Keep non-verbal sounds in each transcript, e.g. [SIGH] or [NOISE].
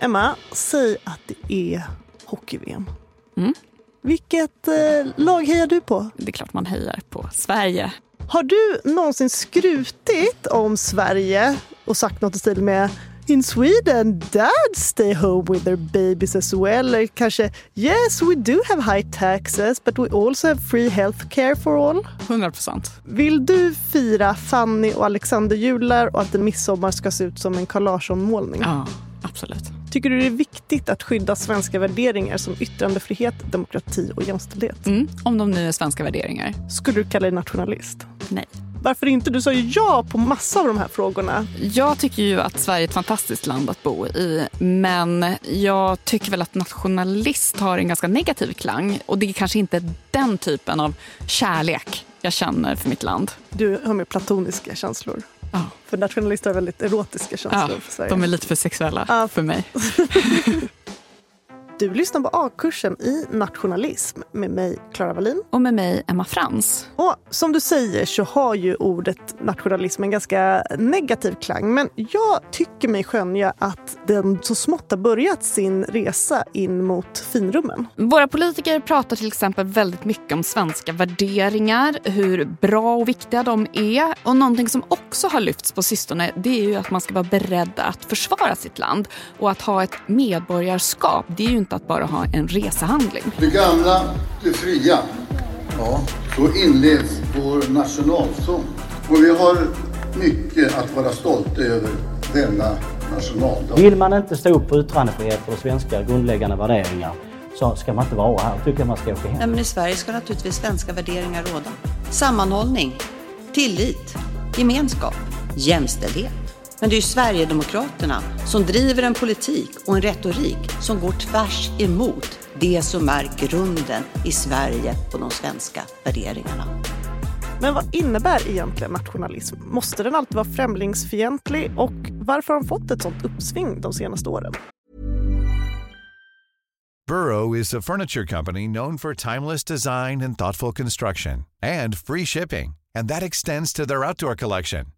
Emma, säg att det är hockey-VM. Mm. Vilket eh, lag hejar du på? Det är klart man hejar på Sverige. Har du någonsin skrutit om Sverige och sagt något i stil med In Sweden, dads stay home with their babies as well. Eller kanske Yes, we do have high taxes but we also have free health care for all. 100 procent. Vill du fira Fanny och Alexander jular och att en midsommar ska se ut som en Carl Larsson-målning? Ja, absolut. Tycker du det är viktigt att skydda svenska värderingar som yttrandefrihet, demokrati och jämställdhet? Mm, om de nu är svenska värderingar. Skulle du kalla dig nationalist? Nej. Varför inte? Du sa ju ja på massa av de här frågorna. Jag tycker ju att Sverige är ett fantastiskt land att bo i. Men jag tycker väl att nationalist har en ganska negativ klang. Och det är kanske inte den typen av kärlek jag känner för mitt land. Du har mer platoniska känslor. Ja. För nationalister har väldigt erotiska känslor Ja, för Sverige. de är lite för sexuella Ja. för mig. [LAUGHS] Du lyssnar på A-kursen i nationalism med mig, Clara Wallin. Och med mig, Emma Frans. Och som du säger så har ju ordet nationalism en ganska negativ klang. Men jag tycker mig skönja att den så smått har börjat sin resa in mot finrummen. Våra politiker pratar till exempel väldigt mycket om svenska värderingar, hur bra och viktiga de är. Och någonting som också har lyfts på sistone det är ju att man ska vara beredd att försvara sitt land. Och att ha ett medborgarskap, det är ju inte att bara ha en resehandling. Det gamla, det fria. Ja, så inleds vår nationalsång. Och vi har mycket att vara stolta över denna nationaldag. Vill man inte stå upp för yttrandefrihet och svenska grundläggande värderingar så ska man inte vara här. tycker jag man ska åka hem. Nej, men I Sverige ska naturligtvis svenska värderingar råda. Sammanhållning, tillit, gemenskap, jämställdhet. Men det är ju Sverigedemokraterna som driver en politik och en retorik som går tvärs emot det som är grunden i Sverige och de svenska värderingarna. Men vad innebär egentligen nationalism? Måste den alltid vara främlingsfientlig? Och varför har den fått ett sånt uppsving de senaste åren? Burrow is a furniture company known for timeless design and thoughtful construction and free shipping, and that extends to their outdoor collection.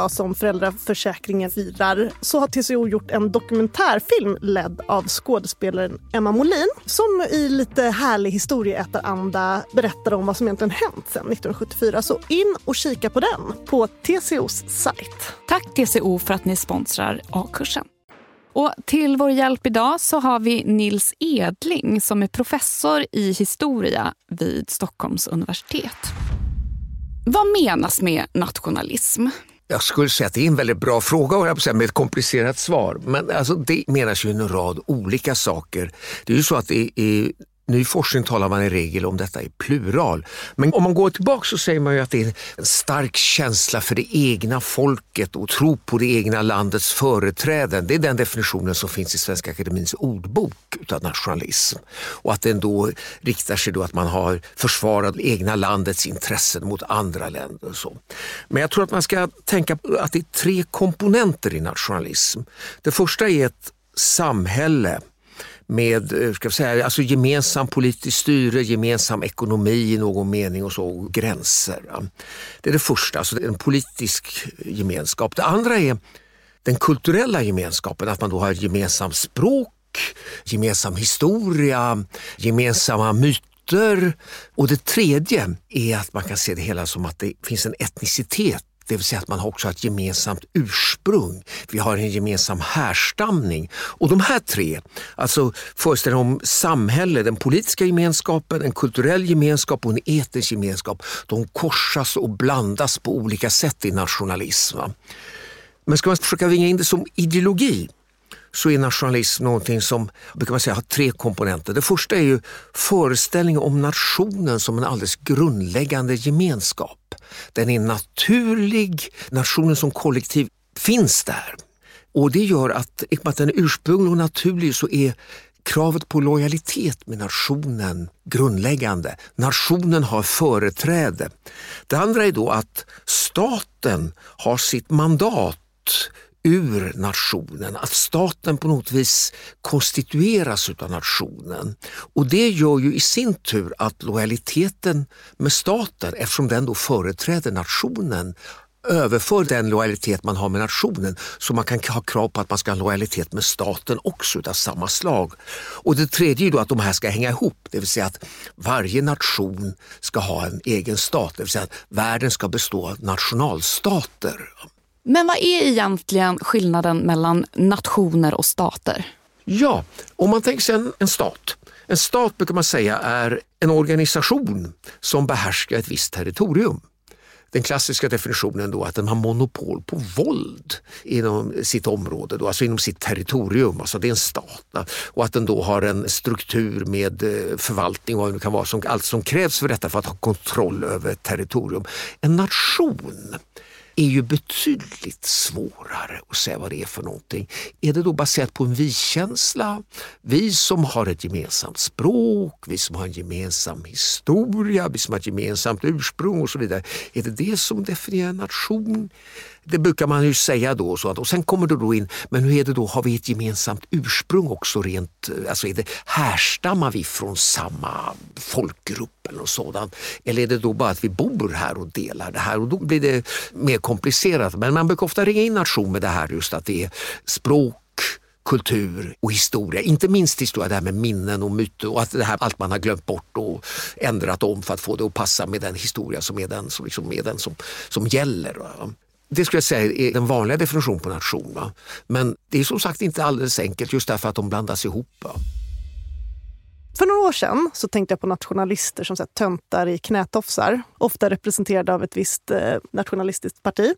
som föräldraförsäkringen firar så har TCO gjort en dokumentärfilm ledd av skådespelaren Emma Molin som i lite härlig historieätaranda berättar om vad som egentligen hänt sedan 1974. Så in och kika på den på TCOs sajt. Tack TCO för att ni sponsrar A-kursen. Och till vår hjälp idag så har vi Nils Edling som är professor i historia vid Stockholms universitet. Vad menas med nationalism? Jag skulle säga att det är en väldigt bra fråga med ett komplicerat svar. Men alltså, det menas ju en rad olika saker. Det är ju så att det är ny forskning talar man i regel om detta i plural. Men om man går tillbaka så säger man ju att det är en stark känsla för det egna folket och tro på det egna landets företräden. Det är den definitionen som finns i Svenska Akademins ordbok utav nationalism. Och att den då riktar sig då att man har försvarat det egna landets intressen mot andra länder. Och så. Men jag tror att man ska tänka att det är tre komponenter i nationalism. Det första är ett samhälle med eh, ska jag säga, alltså gemensam politisk styre, gemensam ekonomi i någon mening och så, och gränser. Det är det första, alltså en politisk gemenskap. Det andra är den kulturella gemenskapen, att man då har gemensamt språk, gemensam historia, gemensamma myter. Och det tredje är att man kan se det hela som att det finns en etnicitet det vill säga att man också har ett gemensamt ursprung. Vi har en gemensam härstamning. Och de här tre, alltså föreställningen om samhälle, den politiska gemenskapen, en kulturell gemenskap och en etnisk gemenskap, de korsas och blandas på olika sätt i nationalism. Men ska man försöka vinga in det som ideologi så är nationalism någonting som brukar man säga, har tre komponenter. Det första är ju föreställningen om nationen som en alldeles grundläggande gemenskap. Den är naturlig, nationen som kollektiv finns där. Och det gör att, i och med att den är ursprunglig och naturlig så är kravet på lojalitet med nationen grundläggande. Nationen har företräde. Det andra är då att staten har sitt mandat ur nationen, att staten på något vis konstitueras av nationen. Och det gör ju i sin tur att lojaliteten med staten, eftersom den då företräder nationen, överför den lojalitet man har med nationen så man kan ha krav på att man ska ha lojalitet med staten också av samma slag. Och det tredje är då att de här ska hänga ihop, det vill säga att varje nation ska ha en egen stat, det vill säga att världen ska bestå av nationalstater. Men vad är egentligen skillnaden mellan nationer och stater? Ja, om man tänker sig en, en stat. En stat brukar man säga är en organisation som behärskar ett visst territorium. Den klassiska definitionen då att den har monopol på våld inom sitt område, då, alltså inom sitt territorium, alltså det är en stat. Och att den då har en struktur med eh, förvaltning och vad det kan vara, som, allt som krävs för detta för att ha kontroll över ett territorium. En nation är ju betydligt svårare att säga vad det är för någonting. Är det då baserat på en vi-känsla? Vi som har ett gemensamt språk, vi som har en gemensam historia, vi som har ett gemensamt ursprung och så vidare. Är det det som definierar en nation? Det brukar man ju säga då. Så att, och sen kommer det då in, men hur är det då, har vi ett gemensamt ursprung också rent, eh, alltså är det, härstammar vi från samma folkgrupp eller något sådant? Eller är det då bara att vi bor här och delar det här? Och då blir det mer komplicerat. Men man brukar ofta ringa in nation med det här just att det är språk, kultur och historia. Inte minst historia, det här med minnen och myter och att det här, allt man har glömt bort och ändrat om för att få det att passa med den historia som är den som, liksom är den som, som gäller. Det skulle jag säga är den vanliga definitionen på nation. Va? Men det är som sagt inte alldeles enkelt just därför att de blandas ihop. Va? För några år sedan så tänkte jag på nationalister som så här, töntar i knätofsar. Ofta representerade av ett visst eh, nationalistiskt parti.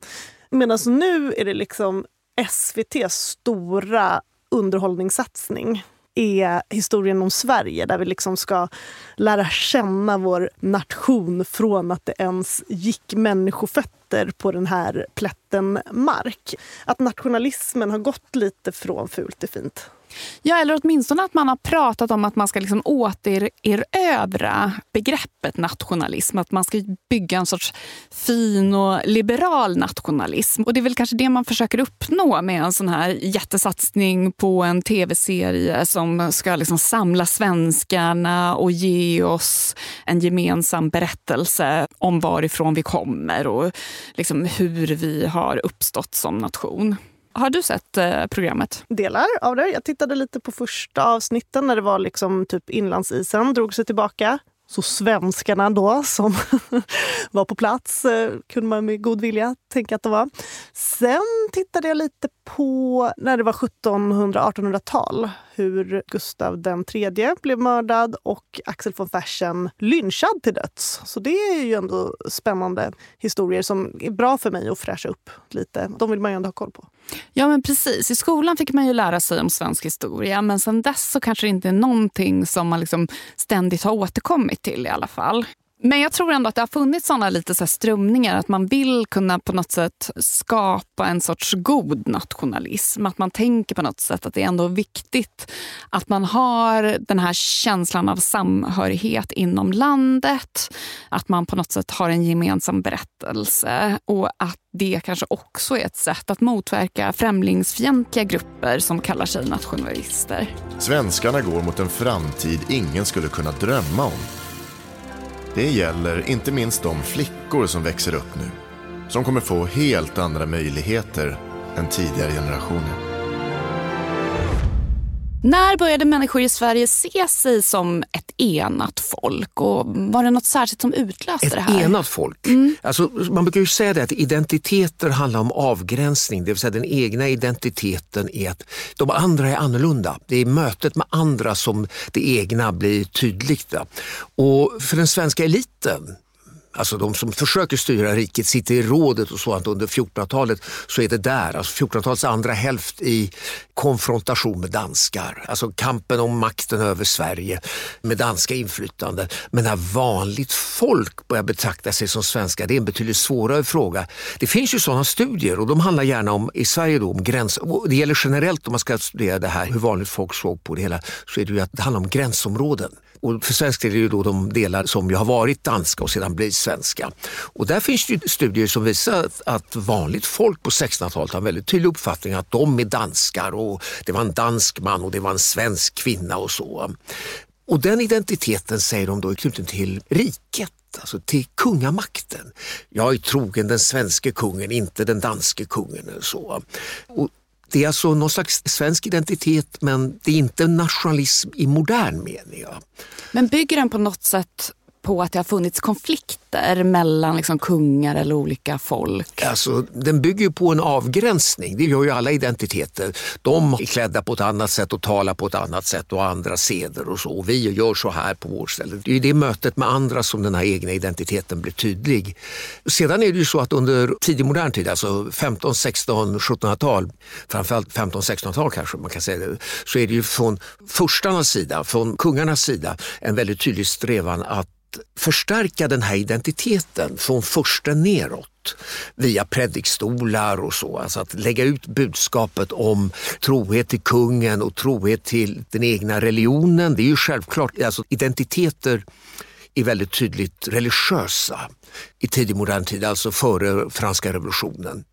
Medan nu är det liksom SVTs stora underhållningssatsning är historien om Sverige där vi liksom ska lära känna vår nation från att det ens gick människofötter på den här plätten mark. Att nationalismen har gått lite från fult till fint. Ja, eller åtminstone att man har pratat om att man ska liksom återerövra begreppet nationalism. Att man ska bygga en sorts fin och liberal nationalism. Och det är väl kanske det man försöker uppnå med en sån här jättesatsning på en tv-serie som ska liksom samla svenskarna och ge oss en gemensam berättelse om varifrån vi kommer och liksom hur vi har uppstått som nation. Har du sett eh, programmet? Delar av det. Jag tittade lite på första avsnitten när det var liksom typ inlandsisen drog sig tillbaka. Så svenskarna då, som [LAUGHS] var på plats, eh, kunde man med god vilja tänka att det var. Sen tittade jag lite på när det var 1700-1800-tal hur Gustav den tredje blev mördad och Axel von Fersen lynchad till döds. Så det är ju ändå spännande historier som är bra för mig att fräscha upp lite. De vill man ju ändå ha koll på. Ja men precis. I skolan fick man ju lära sig om svensk historia men sen dess så kanske det inte är någonting som man liksom ständigt har återkommit till i alla fall. Men jag tror ändå att det har funnits såna lite så strömningar att man vill kunna på något sätt skapa en sorts god nationalism. Att man tänker på något sätt att det är ändå viktigt att man har den här känslan av samhörighet inom landet. Att man på något sätt har en gemensam berättelse och att det kanske också är ett sätt att motverka främlingsfientliga grupper som kallar sig nationalister. Svenskarna går mot en framtid ingen skulle kunna drömma om. Det gäller inte minst de flickor som växer upp nu. Som kommer få helt andra möjligheter än tidigare generationer. När började människor i Sverige se sig som ett enat folk? Och var det något särskilt som utlöste ett det här? Ett enat folk? Mm. Alltså, man brukar ju säga det att identiteter handlar om avgränsning. Det vill säga den egna identiteten är att de andra är annorlunda. Det är mötet med andra som det egna blir tydligt. Och för den svenska eliten alltså de som försöker styra riket, sitter i rådet och sånt under 1400-talet, så är det där, alltså 1400-talets andra hälft i konfrontation med danskar. Alltså kampen om makten över Sverige med danska inflytande. Men när vanligt folk börjar betrakta sig som svenskar, det är en betydligt svårare fråga. Det finns ju sådana studier och de handlar gärna om, i Sverige då, om gräns... Det gäller generellt om man ska studera det här, hur vanligt folk såg på det hela, så är det ju att det handlar om gränsområden. Och för svensk del är det ju då de delar som ju har varit danska och sedan blir svenska. Och där finns det studier som visar att vanligt folk på 1600-talet har en väldigt tydlig uppfattning att de är danskar och det var en dansk man och det var en svensk kvinna och så. Och den identiteten säger de då är knuten till riket alltså till kungamakten. Jag är trogen den svenska kungen, inte den danske kungen. Och så. Och det är alltså någon slags svensk identitet men det är inte nationalism i modern mening. Men bygger den på något sätt på att det har funnits konflikter mellan liksom kungar eller olika folk? Alltså, den bygger ju på en avgränsning. Det gör ju alla identiteter. De är klädda på ett annat sätt och talar på ett annat sätt och andra seder och så. Och vi gör så här på vårt ställe. Det är det mötet med andra som den här egna identiteten blir tydlig. Sedan är det ju så att under tidig modern tid, alltså 15, 16, 1700-tal, framförallt 15, 1600-tal kanske man kan säga det, så är det ju från furstarnas sida, från kungarnas sida, en väldigt tydlig strävan att förstärka den här identiteten från försten neråt via predikstolar och så. Alltså att lägga ut budskapet om trohet till kungen och trohet till den egna religionen. Det är ju självklart, alltså identiteter är väldigt tydligt religiösa i tidig modern tid, alltså före franska revolutionen.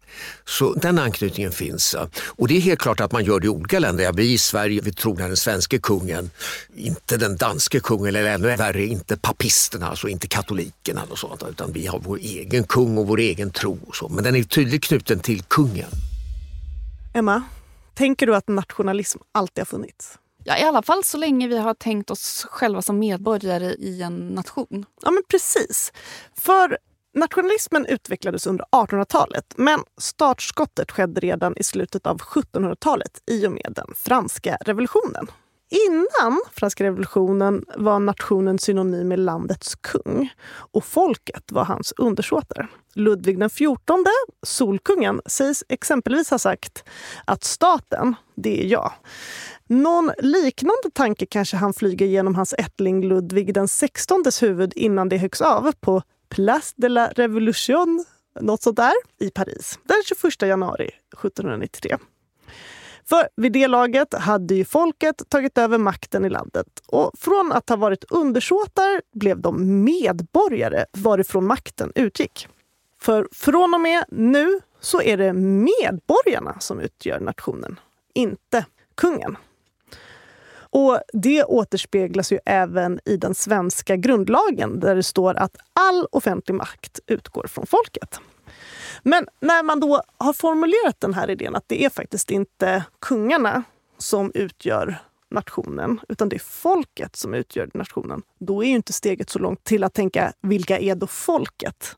Så den anknytningen finns. Och det är helt klart att man gör det i olika länder. Vi i Sverige vi tror den svenske kungen, inte den danske kungen eller ännu värre inte papisterna, alltså inte katolikerna och sånt, utan vi har vår egen kung och vår egen tro. Och så. Men den är tydligt knuten till kungen. Emma, tänker du att nationalism alltid har funnits? Ja, I alla fall så länge vi har tänkt oss själva som medborgare i en nation. Ja, men precis. För nationalismen utvecklades under 1800-talet men startskottet skedde redan i slutet av 1700-talet i och med den franska revolutionen. Innan franska revolutionen var nationen synonym med landets kung och folket var hans undersåtar. Ludvig XIV, Solkungen, sägs exempelvis ha sagt att staten, det är jag. Någon liknande tanke kanske han flyger genom hans ättling Ludvig XVIs huvud innan det höggs av på Place de la Révolution, något sånt där, i Paris den 21 januari 1793. För vid det laget hade ju folket tagit över makten i landet och från att ha varit undersåtar blev de medborgare varifrån makten utgick. För från och med nu så är det medborgarna som utgör nationen, inte kungen. Och Det återspeglas ju även i den svenska grundlagen där det står att all offentlig makt utgår från folket. Men när man då har formulerat den här idén att det är faktiskt inte kungarna som utgör nationen, utan det är folket som utgör nationen. Då är ju inte steget så långt till att tänka vilka är då folket?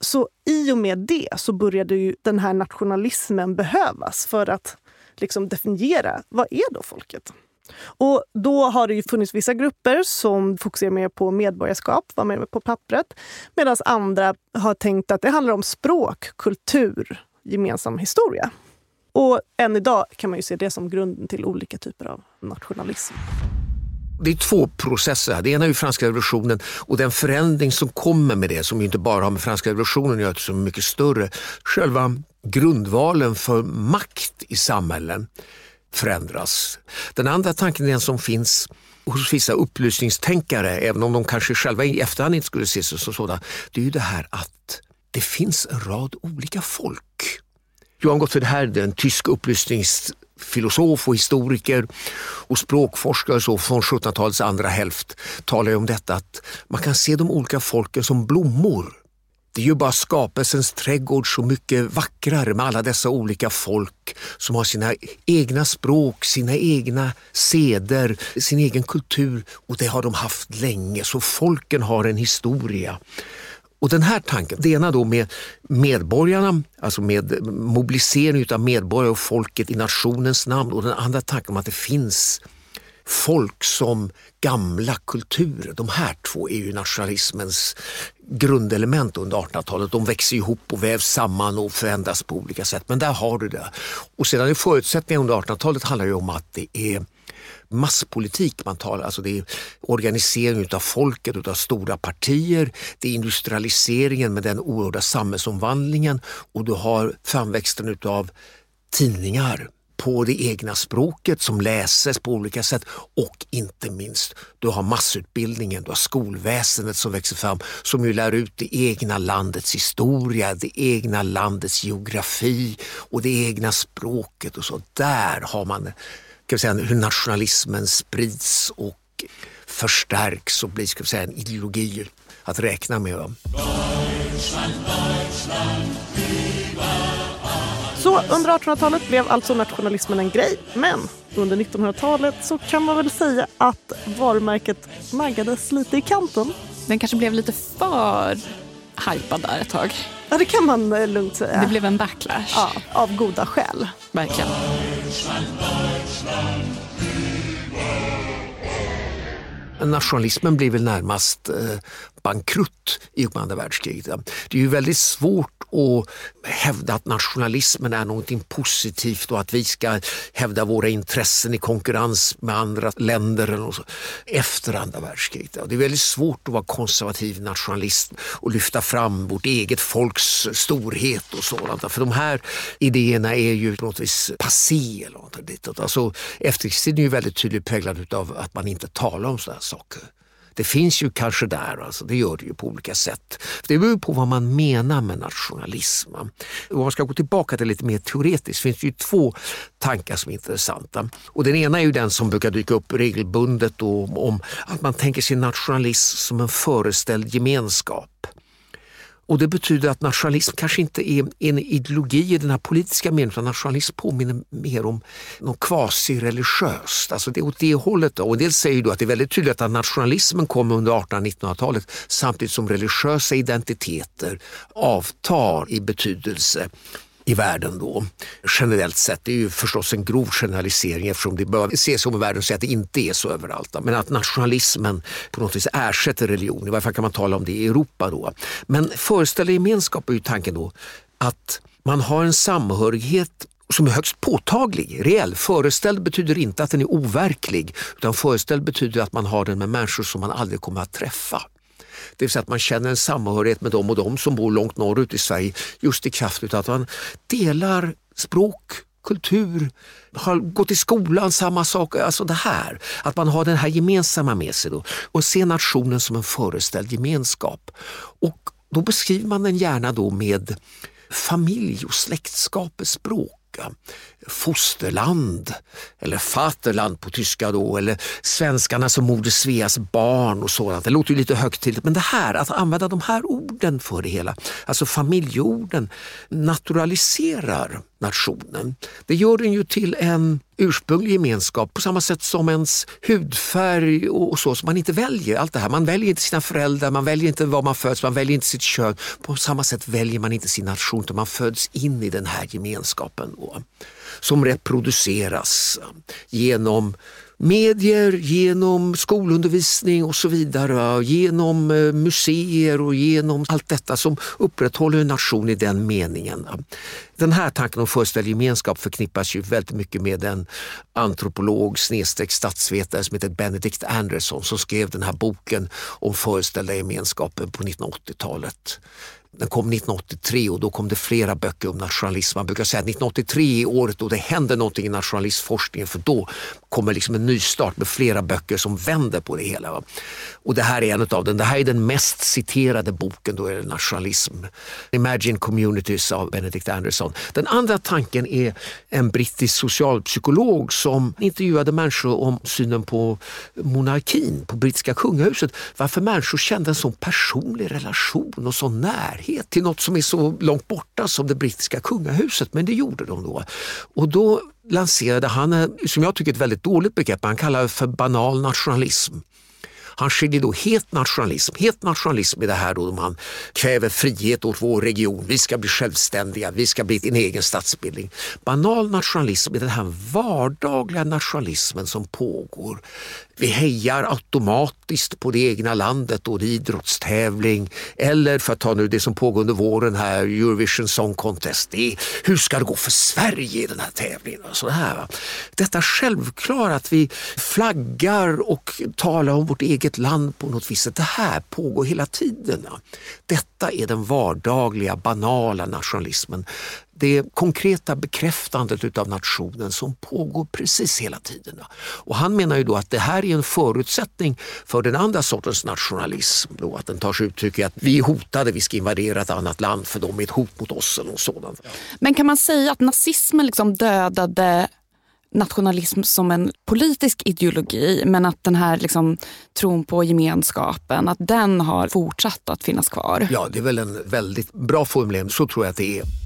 Så i och med det så började ju den här nationalismen behövas för att liksom definiera vad är då folket? Och då har det ju funnits vissa grupper som fokuserar mer på medborgarskap, var med på pappret. Medan andra har tänkt att det handlar om språk, kultur, gemensam historia. Och än idag kan man ju se det som grunden till olika typer av nationalism. Det är två processer. Det ena är ju franska revolutionen och den förändring som kommer med det, som inte bara har med franska revolutionen att göra, som är mycket större. Själva grundvalen för makt i samhällen förändras. Den andra tanken är den som finns hos vissa upplysningstänkare, även om de kanske själva i efterhand inte skulle se sig som sådana. Det är ju det här att det finns en rad olika folk. Johan Gottfried Herder, en tysk upplysningsfilosof och historiker och språkforskare så från 1700-talets andra hälft talar om detta att man kan se de olika folken som blommor det är ju bara skapelsens trädgård så mycket vackrare med alla dessa olika folk som har sina egna språk, sina egna seder, sin egen kultur och det har de haft länge. Så folken har en historia. Och den här tanken, det ena då med medborgarna, alltså med mobilisering av medborgare och folket i nationens namn och den andra tanken om att det finns folk som gamla kulturer. De här två är ju nationalismens grundelement under 1800-talet. De växer ihop och vävs samman och förändras på olika sätt. Men där har du det. Och sedan är förutsättningarna under 1800-talet handlar ju om att det är masspolitik man talar, alltså det är organisering av folket, av stora partier, det är industrialiseringen med den oerhörda samhällsomvandlingen och du har framväxten av tidningar, på det egna språket som läses på olika sätt och inte minst du har massutbildningen, du har skolväsendet som växer fram som ju lär ut det egna landets historia, det egna landets geografi och det egna språket och så. Där har man kan vi säga, hur nationalismen sprids och förstärks och blir ska vi säga, en ideologi att räkna med. Deutschland, Deutschland, så under 1800-talet blev alltså nationalismen en grej. Men under 1900-talet så kan man väl säga att varumärket naggades lite i kanten. Den kanske blev lite för hypad där ett tag. Ja, det kan man eh, lugnt säga. Det blev en backlash. Ja, av goda skäl. Verkligen. Nationalismen blir väl närmast eh, bankrutt i och med andra världskriget. Det är ju väldigt svårt att hävda att nationalismen är någonting positivt och att vi ska hävda våra intressen i konkurrens med andra länder eller så, efter andra världskriget. Det är väldigt svårt att vara konservativ nationalist och lyfta fram vårt eget folks storhet och sådant. För de här idéerna är ju på något vis passé. Eller något alltså, efterkrigstiden är ju väldigt tydligt präglad av att man inte talar om sådana saker. Det finns ju kanske där, alltså, det gör det ju på olika sätt. Det beror på vad man menar med nationalism. Om man ska gå tillbaka till lite mer teoretiskt finns det ju två tankar som är intressanta. Och den ena är ju den som brukar dyka upp regelbundet då, om att man tänker sig nationalism som en föreställd gemenskap. Och det betyder att nationalism kanske inte är en ideologi i den här politiska meningen, utan nationalism påminner mer om något quasi-religiöst. Alltså det är åt det hållet. Då. Och en del säger då att det är väldigt tydligt att nationalismen kom under 1800-1900-talet samtidigt som religiösa identiteter avtar i betydelse i världen då. Generellt sett, det är ju förstås en grov generalisering eftersom det bör ses som i världen så att det inte är så överallt. Men att nationalismen på något vis ersätter religion, i varje fall kan man tala om det i Europa då. Men föreställer gemenskap är ju tanken då att man har en samhörighet som är högst påtaglig, reell. Föreställd betyder inte att den är overklig, utan föreställd betyder att man har den med människor som man aldrig kommer att träffa. Det vill säga att man känner en samhörighet med dem och dem som bor långt norrut i Sverige just i kraft av att man delar språk, kultur, har gått i skolan, samma sak. Alltså det här, att man har den här gemensamma med sig då, och ser nationen som en föreställd gemenskap. Och då beskriver man den gärna då med familj och släktskapets språk fosterland eller Vaterland på tyska då eller svenskarna som Moder Sveas barn och sådant. Det låter ju lite högtidligt men det här, att använda de här orden för det hela, alltså familjeorden, naturaliserar nationen. Det gör den ju till en ursprunglig gemenskap på samma sätt som ens hudfärg och så som man inte väljer allt det här. Man väljer inte sina föräldrar, man väljer inte var man föds, man väljer inte sitt kön. På samma sätt väljer man inte sin nation utan man föds in i den här gemenskapen som reproduceras genom medier, genom skolundervisning och så vidare, genom eh, museer och genom allt detta som upprätthåller en nation i den meningen. Den här tanken om föreställd gemenskap förknippas ju väldigt mycket med en antropolog snedstreck statsvetare som heter Benedict Anderson som skrev den här boken om föreställda gemenskapen på 1980-talet. Den kom 1983 och då kom det flera böcker om nationalism. Man brukar säga att 1983 är året då det händer någonting i nationalistforskningen för då kommer liksom en nystart med flera böcker som vänder på det hela. Och det här är en av dem. Det här är den mest citerade boken då är det nationalism. Imagine Communities av Benedict Anderson. Den andra tanken är en brittisk socialpsykolog som intervjuade människor om synen på monarkin, på brittiska kungahuset. Varför människor kände en sån personlig relation och sån närhet till något som är så långt borta som det brittiska kungahuset. Men det gjorde de då. Och då lanserade han, eh, som jag tycker är ett väldigt dåligt begrepp, han kallar det för banal nationalism. Han skiljer då het nationalism. Het nationalism är det här då man kräver frihet åt vår region. Vi ska bli självständiga, vi ska bli en egen statsbildning. Banal nationalism är den här vardagliga nationalismen som pågår vi hejar automatiskt på det egna landet och det idrottstävling. Eller för att ta nu det som pågår under våren här, Eurovision Song Contest. Det är, hur ska det gå för Sverige i den här tävlingen? Och så här. Detta självklara att vi flaggar och talar om vårt eget land på något vis. Det här pågår hela tiden. Detta är den vardagliga, banala nationalismen det konkreta bekräftandet av nationen som pågår precis hela tiden. Och han menar ju då att det här är en förutsättning för den andra sortens nationalism. Då, att den tar sig uttryck i att vi är hotade, vi ska invadera ett annat land för de är ett hot mot oss. Eller sådant. Men kan man säga att nazismen liksom dödade nationalism som en politisk ideologi men att den här liksom, tron på gemenskapen, att den har fortsatt att finnas kvar? Ja, det är väl en väldigt bra formulering. Så tror jag att det är.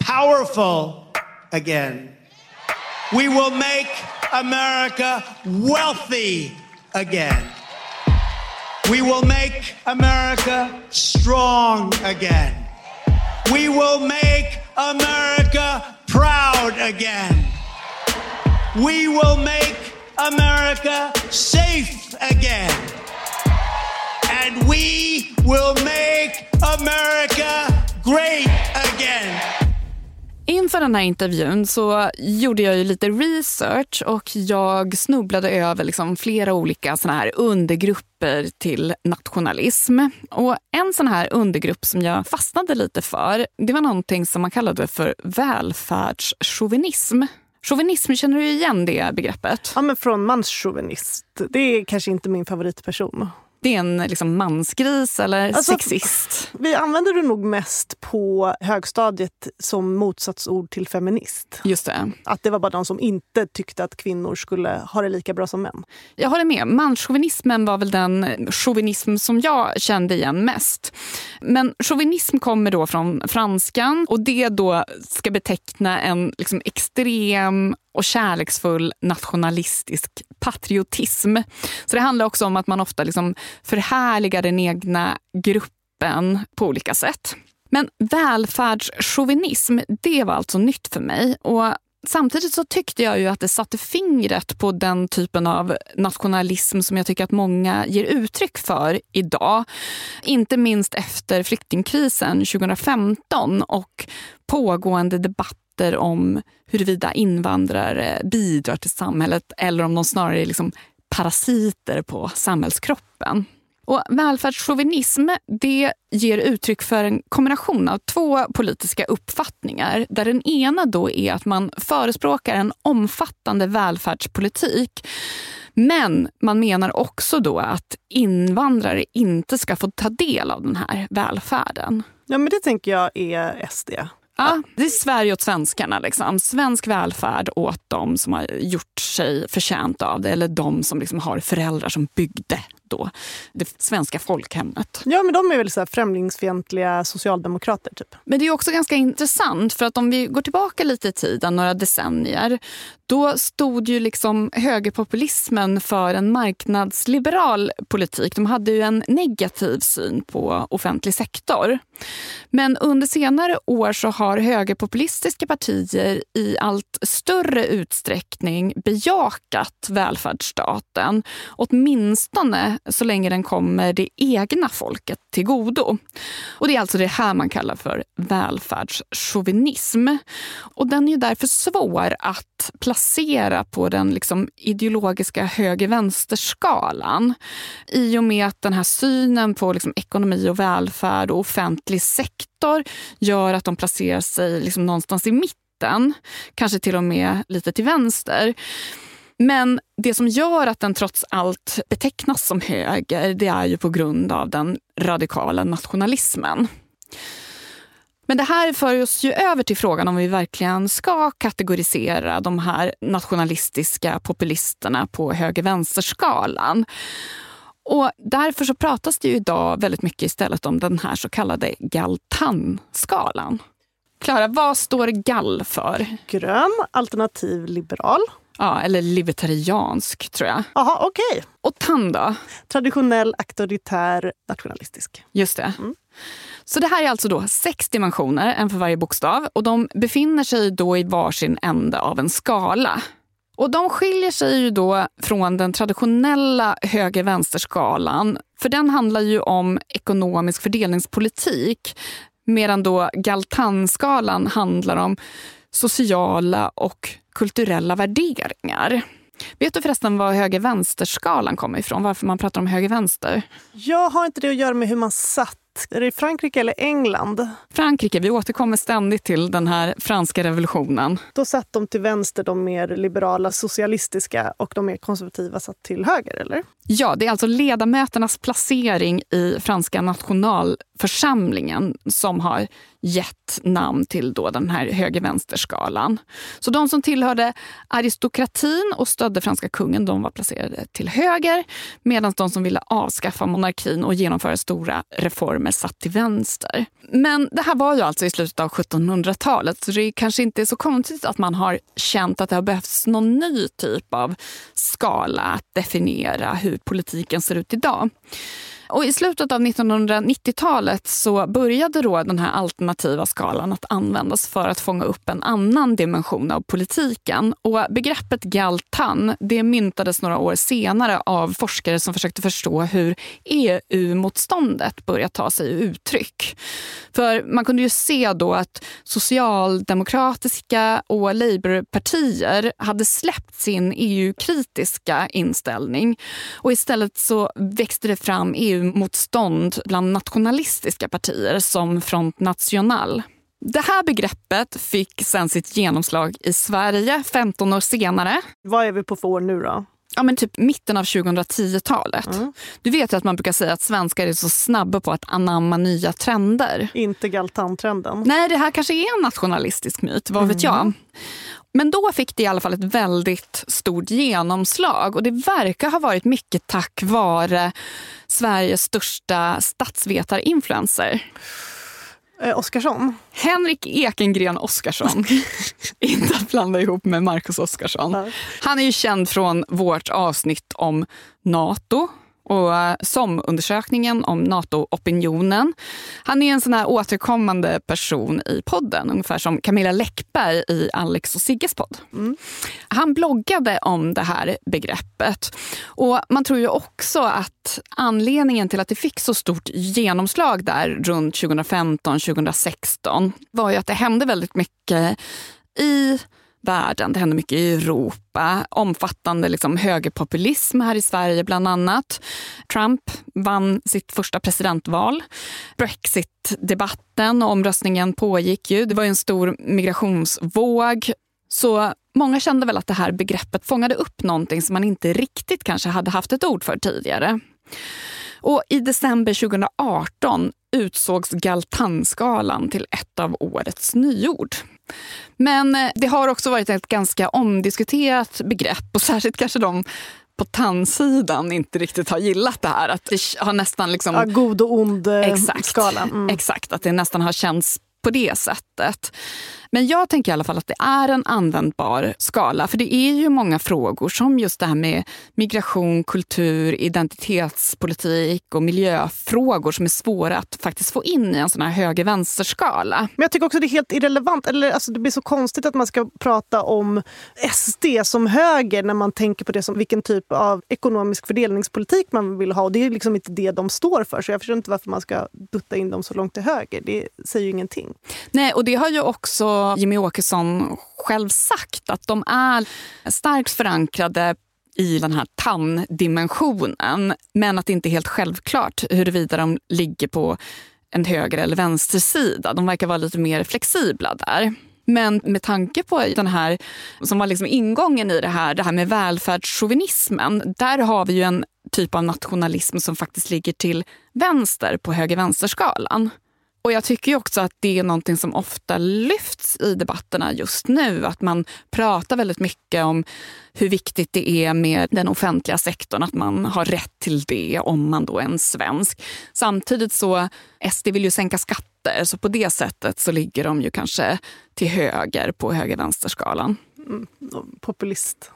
powerful again. We will make America wealthy again. We will make America strong again. We will make America proud again. We will make America safe again. And we will make America great again. Inför den här intervjun så gjorde jag ju lite research och jag snubblade över liksom flera olika såna här undergrupper till nationalism. Och En sån här undergrupp som jag fastnade lite för det var någonting som man kallade för välfärdschauvinism. Chauvinism, känner du igen det begreppet? Ja, men från manschauvinist. Det är kanske inte min favoritperson. Det är en liksom mansgris eller Alltså, sexist? Vi använder det nog mest på högstadiet som motsatsord till feminist. Just det. Att det var bara de som inte tyckte att kvinnor skulle ha det lika bra som män. Jag håller med. Manschauvinismen var väl den chauvinism som jag kände igen mest. Men chauvinism kommer då från franskan och det då ska beteckna en liksom extrem och kärleksfull nationalistisk patriotism. Så det handlar också om att man ofta liksom förhärligar den egna gruppen på olika sätt. Men välfärdschauvinism, det var alltså nytt för mig. Och Samtidigt så tyckte jag ju att det satte fingret på den typen av nationalism som jag tycker att många ger uttryck för idag. Inte minst efter flyktingkrisen 2015 och pågående debatter om huruvida invandrare bidrar till samhället eller om de snarare är liksom parasiter på samhällskroppen. Och välfärdschauvinism det ger uttryck för en kombination av två politiska uppfattningar. Där den ena då är att man förespråkar en omfattande välfärdspolitik. Men man menar också då att invandrare inte ska få ta del av den här välfärden. Ja, men det tänker jag är SD. Ja, det är Sverige åt svenskarna. Liksom. Svensk välfärd åt de som har gjort sig förtjänt av det eller de som liksom har föräldrar som byggde då det svenska folkhemmet. Ja, men de är väl så här främlingsfientliga socialdemokrater. typ. Men det är också ganska intressant för att om vi går tillbaka lite i tiden, några decennier, då stod ju liksom högerpopulismen för en marknadsliberal politik. De hade ju en negativ syn på offentlig sektor. Men under senare år så har högerpopulistiska partier i allt större utsträckning bejakat välfärdsstaten. Åtminstone så länge den kommer det egna folket till godo. Och det är alltså det här man kallar för välfärdschauvinism. Och den är ju därför svår att placera på den liksom ideologiska höger-vänster-skalan. I och med att den här synen på liksom ekonomi och välfärd och offentlig sektor gör att de placerar sig liksom någonstans i mitten. Kanske till och med lite till vänster. Men det som gör att den trots allt betecknas som höger det är ju på grund av den radikala nationalismen. Men det här för oss ju över till frågan om vi verkligen ska kategorisera de här nationalistiska populisterna på höger-vänster-skalan. Och därför så pratas det ju idag väldigt mycket istället om den här så kallade Galtan-skalan. Klara, vad står GAL för? Grön, alternativ liberal. Ja, eller libertariansk tror jag. Jaha, okej. Okay. Och TAN då? Traditionell, auktoritär, nationalistisk. Just det. Mm. Så det här är alltså då sex dimensioner, en för varje bokstav. Och de befinner sig då i varsin ände av en skala. Och de skiljer sig ju då från den traditionella höger-vänster-skalan. För den handlar ju om ekonomisk fördelningspolitik. Medan då Galtanskalan handlar om sociala och kulturella värderingar. Vet du förresten var höger-vänster-skalan kommer ifrån? Varför man pratar om höger-vänster? Jag har inte det att göra med hur man satt är det Frankrike eller England? Frankrike. Vi återkommer ständigt till den här franska revolutionen. Då satt de till vänster, de mer liberala socialistiska och de mer konservativa satt till höger, eller? Ja, det är alltså ledamöternas placering i franska församlingen som har gett namn till då den här höger-vänster-skalan. Så de som tillhörde aristokratin och stödde franska kungen de var placerade till höger medan de som ville avskaffa monarkin och genomföra stora reformer satt till vänster. Men det här var ju alltså i slutet av 1700-talet så det är kanske inte så konstigt att man har känt att det har behövts någon ny typ av skala att definiera hur politiken ser ut idag. Och I slutet av 1990-talet så började då den här alternativa skalan att användas för att fånga upp en annan dimension av politiken. Och Begreppet Galtan det myntades några år senare av forskare som försökte förstå hur EU-motståndet började ta sig uttryck. För man kunde ju se då att socialdemokratiska och Labourpartier hade släppt sin EU-kritiska inställning och istället så växte det fram EU EU-motstånd bland nationalistiska partier som Front National. Det här begreppet fick sen sitt genomslag i Sverige 15 år senare. Vad är vi på för år nu då? Ja, men typ mitten av 2010-talet. Mm. Du vet att man brukar säga att svenskar är så snabba på att anamma nya trender. Inte galtantrenden. Nej, det här kanske är en nationalistisk myt, vad vet mm. jag. Men då fick det i alla fall ett väldigt stort genomslag och det verkar ha varit mycket tack vare Sveriges största statsvetarinfluencer. Eh, Oskarsson? Henrik Ekengren Oskarsson. [LAUGHS] Inte att blanda ihop med Marcus Oskarsson. Han är ju känd från vårt avsnitt om Nato och eh, SOM-undersökningen om NATO-opinionen. Han är en sån här återkommande person i podden, ungefär som Camilla Läckberg i Alex och Sigges podd. Mm. Han bloggade om det här begreppet. Och Man tror ju också att anledningen till att det fick så stort genomslag där runt 2015-2016 var ju att det hände väldigt mycket i världen. Det händer mycket i Europa. Omfattande liksom högerpopulism här i Sverige bland annat. Trump vann sitt första presidentval. Brexit-debatten och omröstningen pågick ju. Det var en stor migrationsvåg. Så många kände väl att det här begreppet fångade upp någonting som man inte riktigt kanske hade haft ett ord för tidigare. Och I december 2018 utsågs Galtanskalan till ett av årets nyord. Men eh, det har också varit ett ganska omdiskuterat begrepp och särskilt kanske de på tandsidan inte riktigt har gillat det här. Att det har nästan liksom... Ja, god och ond-skalan. Mm. Exakt, att det nästan har känts på det sättet. Men jag tänker i alla fall att det är en användbar skala. För det är ju många frågor som just det här med migration, kultur, identitetspolitik och miljöfrågor som är svåra att faktiskt få in i en sån här höger-vänster-skala. Men jag tycker också det är helt irrelevant. Eller, alltså, det blir så konstigt att man ska prata om SD som höger när man tänker på det som vilken typ av ekonomisk fördelningspolitik man vill ha. Och det är liksom inte det de står för. Så jag förstår inte varför man ska dutta in dem så långt till höger. Det säger ju ingenting. Nej, och det har ju också Jimmy Åkesson själv sagt att de är starkt förankrade i den här tanndimensionen, men att det inte är helt självklart huruvida de ligger på en höger eller vänstersida. De verkar vara lite mer flexibla där. Men med tanke på den här som var liksom ingången i det här, det här med välfärdschauvinismen. Där har vi ju en typ av nationalism som faktiskt ligger till vänster på höger-vänster-skalan. Och jag tycker också att det är någonting som ofta lyfts i debatterna just nu. Att man pratar väldigt mycket om hur viktigt det är med den offentliga sektorn, att man har rätt till det om man då är en svensk. Samtidigt så, SD vill ju sänka skatter, så på det sättet så ligger de ju kanske till höger på höger-vänster-skalan. Mm, populist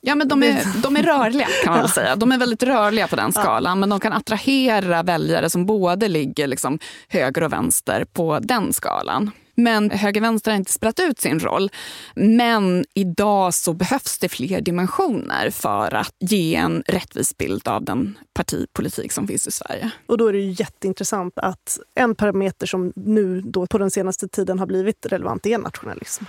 Ja, men de är, de är rörliga kan man väl säga. De är väldigt rörliga på den skalan. Men de kan attrahera väljare som både ligger liksom höger och vänster på den skalan. Men höger-vänster har inte spelat ut sin roll. Men idag så behövs det fler dimensioner för att ge en rättvis bild av den partipolitik som finns i Sverige. Och då är det ju jätteintressant att en parameter som nu då på den senaste tiden har blivit relevant är nationalism.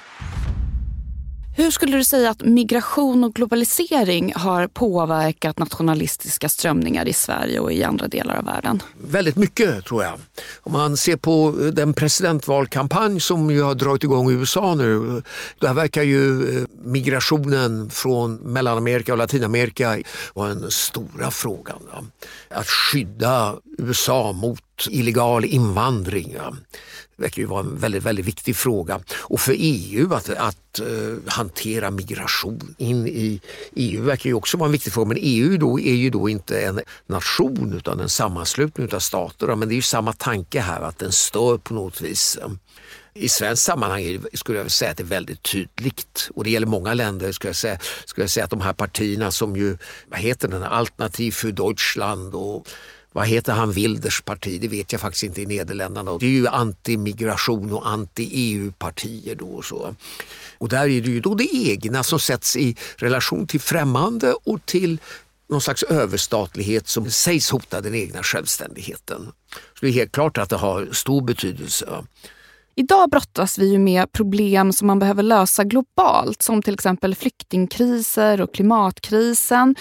Hur skulle du säga att migration och globalisering har påverkat nationalistiska strömningar i Sverige och i andra delar av världen? Väldigt mycket tror jag. Om man ser på den presidentvalkampanj som ju har dragit igång i USA nu. Där verkar ju eh, migrationen från Mellanamerika och Latinamerika vara den stora frågan. Att skydda USA mot illegal invandring. Verkar ju vara en väldigt, väldigt viktig fråga. Och för EU att, att uh, hantera migration in i EU verkar ju också vara en viktig fråga. Men EU då är ju då inte en nation utan en sammanslutning av stater. Men det är ju samma tanke här att den stör på något vis. I svenskt sammanhang skulle jag säga att det är väldigt tydligt och det gäller många länder. Skulle jag säga, skulle jag säga att de här partierna som ju, vad heter den, Alternativ för Deutschland och vad heter han, Wilders parti, det vet jag faktiskt inte i Nederländerna. Det är ju anti-migration och anti-EU-partier då och så. Och där är det ju då det egna som sätts i relation till främmande och till någon slags överstatlighet som sägs hota den egna självständigheten. Så det är helt klart att det har stor betydelse. Idag brottas vi ju med problem som man behöver lösa globalt som till exempel flyktingkriser och klimatkrisen.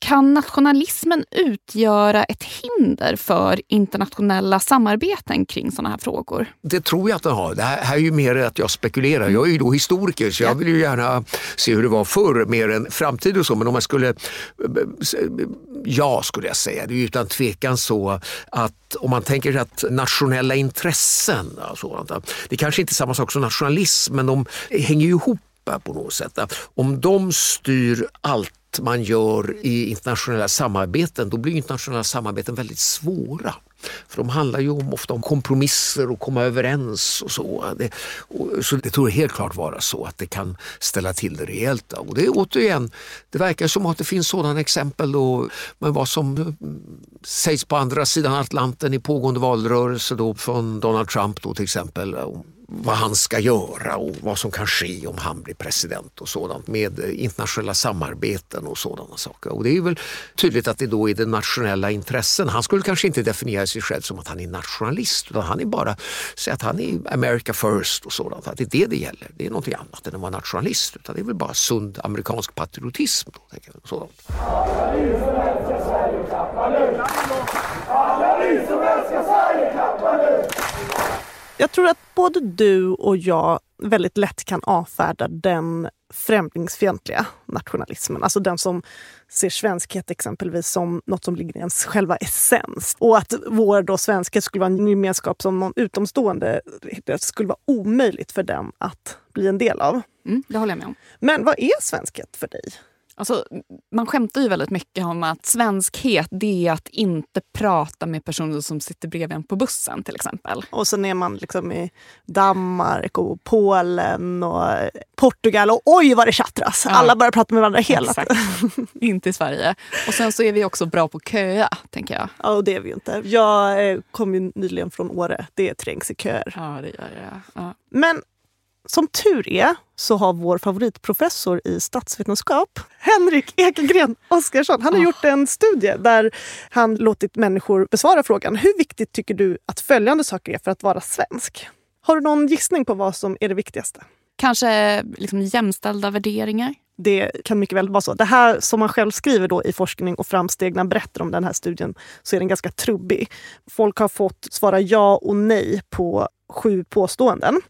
Kan nationalismen utgöra ett hinder för internationella samarbeten kring sådana här frågor? Det tror jag att den har. Det här, är ju mer att jag spekulerar. Jag är ju då historiker så jag vill ju gärna se hur det var förr mer än framtid och så. Men om man skulle, ja skulle jag säga, det är ju utan tvekan så att om man tänker att nationella intressen, alltså, det kanske inte är samma sak som nationalism men de hänger ju ihop på något sätt. Om de styr allt man gör i internationella samarbeten, då blir internationella samarbeten väldigt svåra. För de handlar ju om, ofta om kompromisser och komma överens och så. Det, och, så det tror jag helt klart vara så att det kan ställa till det rejält. Och det återigen, det verkar som att det finns sådana exempel då, men vad som mm, sägs på andra sidan Atlanten i pågående valrörelse då från Donald Trump då till exempel vad han ska göra och vad som kan ske om han blir president och sådant med internationella samarbeten och sådana saker. Och det är väl tydligt att det då är den nationella intressen. Han skulle kanske inte definiera sig själv som att han är nationalist utan han är bara säga att han är America first och sådant. Att det är det det gäller. Det är någonting annat än att vara nationalist utan det är väl bara sund amerikansk patriotism. Då, tänker jag, sådant. Alla ni som älskar Sverige, klappa nu! Jag tror att både du och jag väldigt lätt kan avfärda den främlingsfientliga nationalismen. Alltså den som ser svenskhet exempelvis som något som ligger i ens själva essens. Och att vår då svenskhet skulle vara en gemenskap som någon utomstående det skulle vara omöjligt för den att bli en del av. Mm, det håller jag med om. Men vad är svenskhet för dig? Alltså, man skämtar ju väldigt mycket om att svenskhet det är att inte prata med personer som sitter bredvid en på bussen till exempel. Och sen är man liksom i Danmark och Polen och Portugal och oj vad det tjattras! Ja. Alla börjar prata med varandra hela tiden. [LAUGHS] inte i Sverige. Och sen så är vi också bra på köa, tänker jag. Ja, och det är vi ju inte. Jag eh, kom ju nyligen från Åre. Det är trängselköer. Ja, det gör det. Ja. Men som tur är så har vår favoritprofessor i statsvetenskap, Henrik Ekelgren Oskarsson, han har oh. gjort en studie där han låtit människor besvara frågan hur viktigt tycker du att följande saker är för att vara svensk? Har du någon gissning på vad som är det viktigaste? Kanske liksom jämställda värderingar? Det kan mycket väl vara så. Det här som man själv skriver då i forskning och framsteg när berättar om den här studien så är den ganska trubbig. Folk har fått svara ja och nej på sju påståenden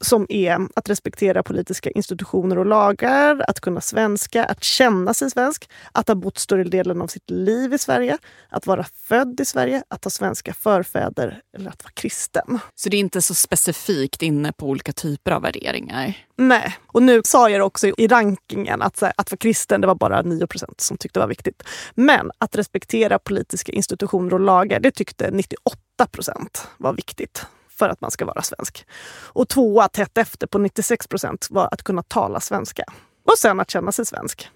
som är att respektera politiska institutioner och lagar, att kunna svenska, att känna sig svensk, att ha bott större delen av sitt liv i Sverige, att vara född i Sverige, att ha svenska förfäder eller att vara kristen. Så det är inte så specifikt inne på olika typer av värderingar? Nej. Och nu sa jag också i rankingen att, att vara kristen det var bara 9% som tyckte det var viktigt. Men att respektera politiska institutioner och lagar, det tyckte 98% var viktigt för att man ska vara svensk. Och tvåa tätt efter på 96 procent var att kunna tala svenska. Och sen att känna sig svensk.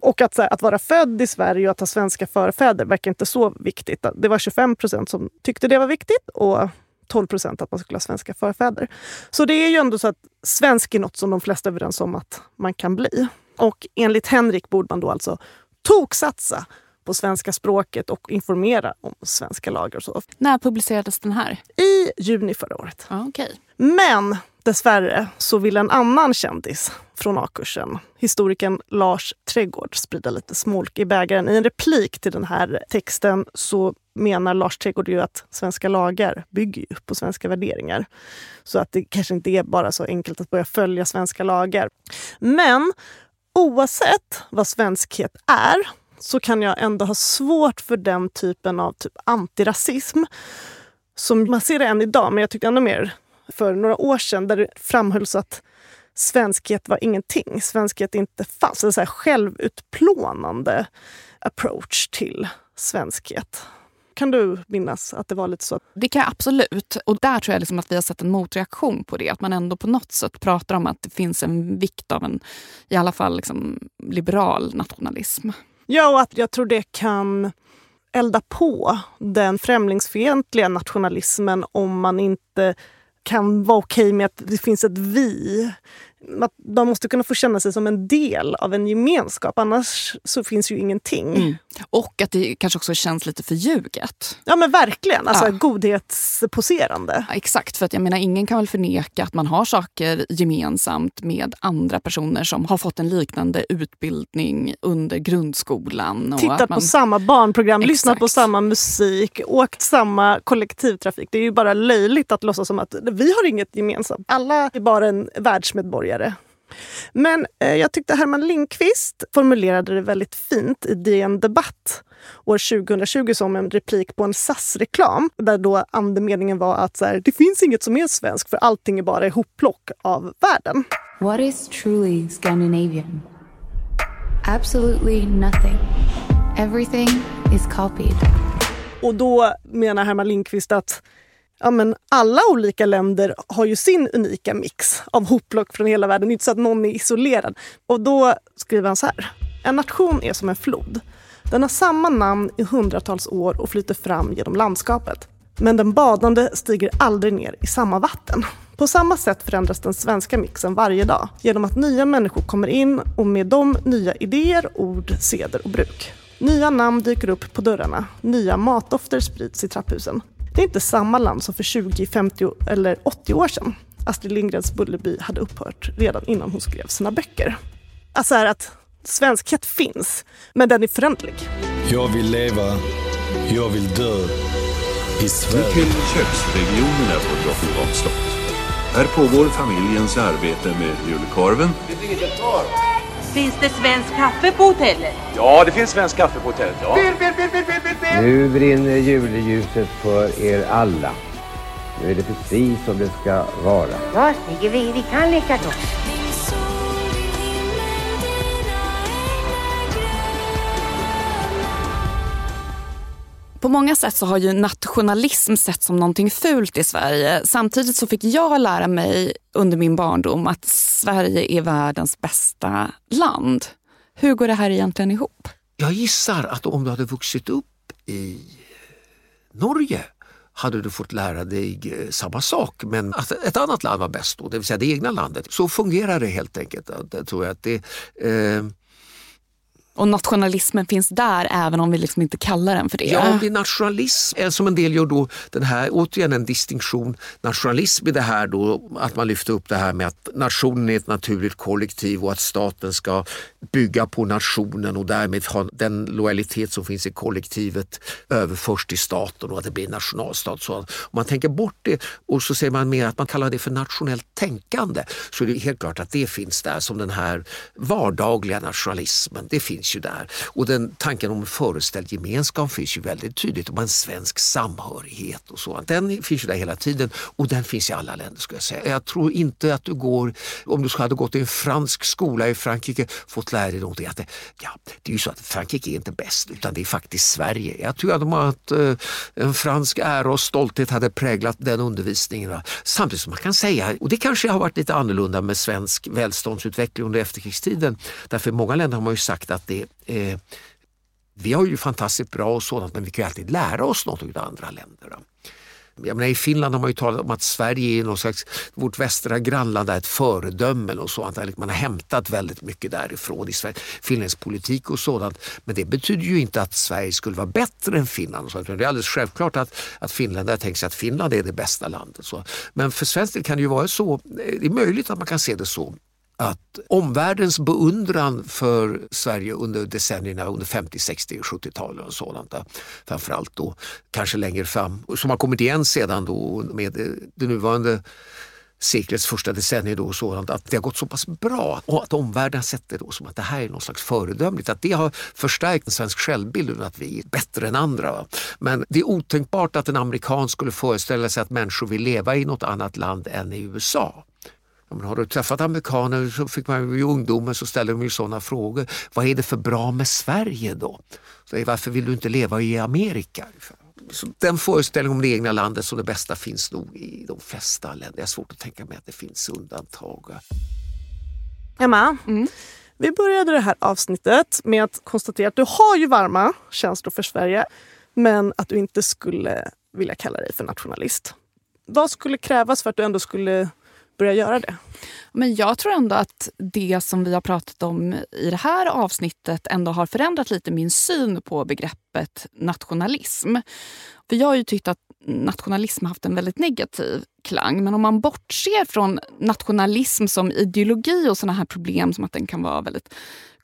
Och att, här, att vara född i Sverige och att ha svenska förfäder verkar inte så viktigt. Det var 25 procent som tyckte det var viktigt och 12 procent att man skulle ha svenska förfäder. Så det är ju ändå så att svensk är något som de flesta är överens om att man kan bli. Och enligt Henrik borde man då alltså toksatsa på svenska språket och informera om svenska lagar. Och så. När publicerades den här? I juni förra året. Ah, okay. Men dessvärre så vill en annan kändis från A-kursen, historikern Lars Trädgård, sprida lite smolk i bägaren. I en replik till den här texten så menar Lars Trädgård ju att svenska lagar bygger på svenska värderingar. Så att det kanske inte är bara så enkelt att börja följa svenska lagar. Men oavsett vad svenskhet är så kan jag ändå ha svårt för den typen av typ antirasism. Som man ser det än idag, men jag tyckte ännu mer för några år sedan där det framhölls att svenskhet var ingenting. Svenskhet inte fanns. En så här självutplånande approach till svenskhet. Kan du minnas att det var lite så? Det kan jag absolut. Och där tror jag liksom att vi har sett en motreaktion på det. Att man ändå på något sätt pratar om att det finns en vikt av en i alla fall liksom, liberal nationalism. Ja, och att jag tror det kan elda på den främlingsfientliga nationalismen om man inte kan vara okej okay med att det finns ett vi De måste kunna få känna sig som en del av en gemenskap, annars så finns ju ingenting. Mm. Och att det kanske också känns lite förljuget. Ja men verkligen, alltså ja. godhetsposerande. Ja, exakt, för att jag menar ingen kan väl förneka att man har saker gemensamt med andra personer som har fått en liknande utbildning under grundskolan. Och Tittat man... på samma barnprogram, exakt. lyssnat på samma musik, åkt samma kollektivtrafik. Det är ju bara löjligt att låtsas som att vi har inget gemensamt. Alla är bara en världsmedborgare medborgare. Men eh, jag tyckte Herman Lindqvist formulerade det väldigt fint i DN Debatt år 2020 som en replik på en SAS-reklam där då andemeningen var att så här, det finns inget som är svenskt för allting är bara ihopplock av världen. What is truly Scandinavian? Absolutely nothing. Everything is copied. Och då menar Herman Lindqvist att ja, men alla olika länder har ju sin unika mix av hopplock från hela världen. Det är inte så att någon är isolerad. Och då skriver han så här. En nation är som en flod. Den har samma namn i hundratals år och flyter fram genom landskapet. Men den badande stiger aldrig ner i samma vatten. På samma sätt förändras den svenska mixen varje dag genom att nya människor kommer in och med dem nya idéer, ord, seder och bruk. Nya namn dyker upp på dörrarna, nya matdofter sprids i trapphusen. Det är inte samma land som för 20, 50 eller 80 år sedan. Astrid Lindgrens Bullerby hade upphört redan innan hon skrev sina böcker. Alltså är att svenskhet finns, men den är föränderlig. Jag vill leva, jag vill dö i Sverige. Till köksregionerna på Drottningholms slott. Här pågår familjens arbete med julkorven. Finns det svensk kaffe på hotellet? Ja, det finns svensk kaffe på hotellet. Ja. Nu brinner juleljuset för er alla. Nu är det precis som det ska vara. Ja, Stig, vi, vi kan leka då. På många sätt så har ju nationalism sett som någonting fult i Sverige. Samtidigt så fick jag lära mig under min barndom att Sverige är världens bästa land. Hur går det här egentligen ihop? Jag gissar att om du hade vuxit upp i Norge hade du fått lära dig eh, samma sak men att ett annat land var bäst då, det vill säga det egna landet. Så fungerar det helt enkelt. Jag tror att det, eh, och nationalismen finns där även om vi liksom inte kallar den för det. Ja, det är nationalism. Eh, som en del gör då den här, återigen en distinktion. Nationalism i det här då, att man lyfter upp det här med att nationen är ett naturligt kollektiv och att staten ska bygga på nationen och därmed ha den lojalitet som finns i kollektivet överförs till staten och att det blir en nationalstat. Så om man tänker bort det och så säger man mer att man kallar det för nationellt tänkande så är det helt klart att det finns där som den här vardagliga nationalismen. Det finns finns ju där. Och den tanken om föreställd gemenskap finns ju väldigt tydligt. Om en svensk samhörighet och sånt. Den finns ju där hela tiden och den finns i alla länder skulle jag säga. Jag tror inte att du går, om du hade gått i en fransk skola i Frankrike, fått lära dig någonting. Att det, ja, det är ju så att Frankrike är inte bäst utan det är faktiskt Sverige. Jag tror att, att eh, en fransk ära och stolthet hade präglat den undervisningen. Samtidigt som man kan säga, och det kanske har varit lite annorlunda med svensk välståndsutveckling under efterkrigstiden. Därför i många länder har man ju sagt att det eh, vi har ju fantastiskt bra och sådant men vi kan ju alltid lära oss något av andra länder. Jag menar, I Finland har man ju talat om att Sverige är någon slags, vårt västra grannland är ett föredöme och sådant. Man har hämtat väldigt mycket därifrån i finländsk politik och sådant. Men det betyder ju inte att Sverige skulle vara bättre än Finland. Och sånt. Det är alldeles självklart att, att finländare tänker sig att Finland är det bästa landet. Så. Men för svensk del kan det ju vara så, eh, det är möjligt att man kan se det så att omvärldens beundran för Sverige under decennierna under 50, 60 och 70-talen och sådant, framförallt då kanske längre fram, som har kommit igen sedan då med det nuvarande seklets första decennier då sådant att det har gått så pass bra och att omvärlden har sett det då som att det här är något slags föredömligt. Att det har förstärkt en svensk självbild att vi är bättre än andra. Men det är otänkbart att en amerikan skulle föreställa sig att människor vill leva i något annat land än i USA. Men har du träffat amerikaner så fick man i ungdomen så ställer de ju sådana frågor. Vad är det för bra med Sverige då? Så varför vill du inte leva i Amerika? Så den föreställningen om det egna landet som det bästa finns nog i de flesta länder. Jag har svårt att tänka mig att det finns undantag. Emma, mm. vi började det här avsnittet med att konstatera att du har ju varma känslor för Sverige men att du inte skulle vilja kalla dig för nationalist. Vad skulle krävas för att du ändå skulle börja göra det? Men jag tror ändå att det som vi har pratat om i det här avsnittet ändå har förändrat lite min syn på begreppet nationalism. För jag har ju tyckt att nationalism har haft en väldigt negativ klang. Men om man bortser från nationalism som ideologi och såna här problem som att den kan vara väldigt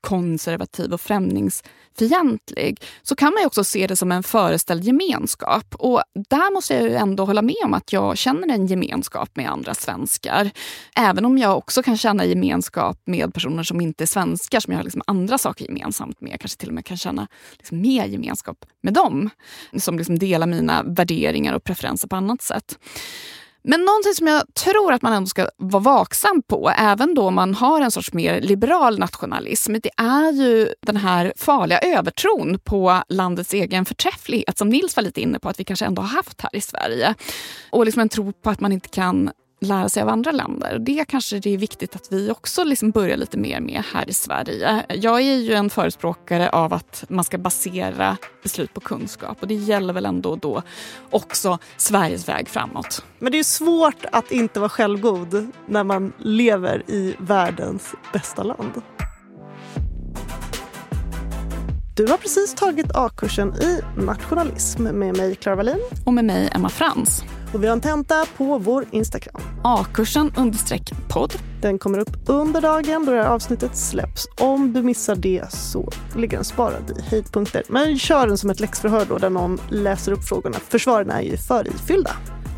konservativ och främlingsfientlig så kan man också se det som en föreställd gemenskap. Och där måste jag ändå hålla med om att jag känner en gemenskap med andra svenskar. Även om jag också kan känna gemenskap med personer som inte är svenskar som jag har liksom andra saker gemensamt med. Jag Kanske till och med kan känna liksom mer gemenskap med dem. Som liksom delar mina värderingar och preferenser på annat sätt. Men någonting som jag tror att man ändå ska vara vaksam på, även då man har en sorts mer liberal nationalism, det är ju den här farliga övertron på landets egen förträfflighet som Nils var lite inne på att vi kanske ändå har haft här i Sverige. Och liksom en tro på att man inte kan lära sig av andra länder. Det kanske det är viktigt att vi också liksom börjar lite mer med här i Sverige. Jag är ju en förespråkare av att man ska basera beslut på kunskap och det gäller väl ändå då också Sveriges väg framåt. Men det är svårt att inte vara självgod när man lever i världens bästa land. Du har precis tagit A-kursen i nationalism med mig, Clara Wallin. Och med mig, Emma Frans. Och vi har en tenta på vår Instagram. A-kursen understreck podd. Den kommer upp under dagen då det här avsnittet släpps. Om du missar det så ligger den sparad i höjdpunkter. Men kör den som ett läxförhör då där någon läser upp frågorna. För svaren är ju förifyllda.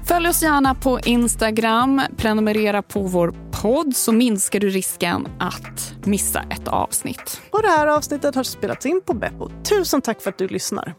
Följ oss gärna på Instagram, prenumerera på vår podd så minskar du risken att missa ett avsnitt. Och det här avsnittet har spelats in på Beppo. Tusen tack för att du lyssnar.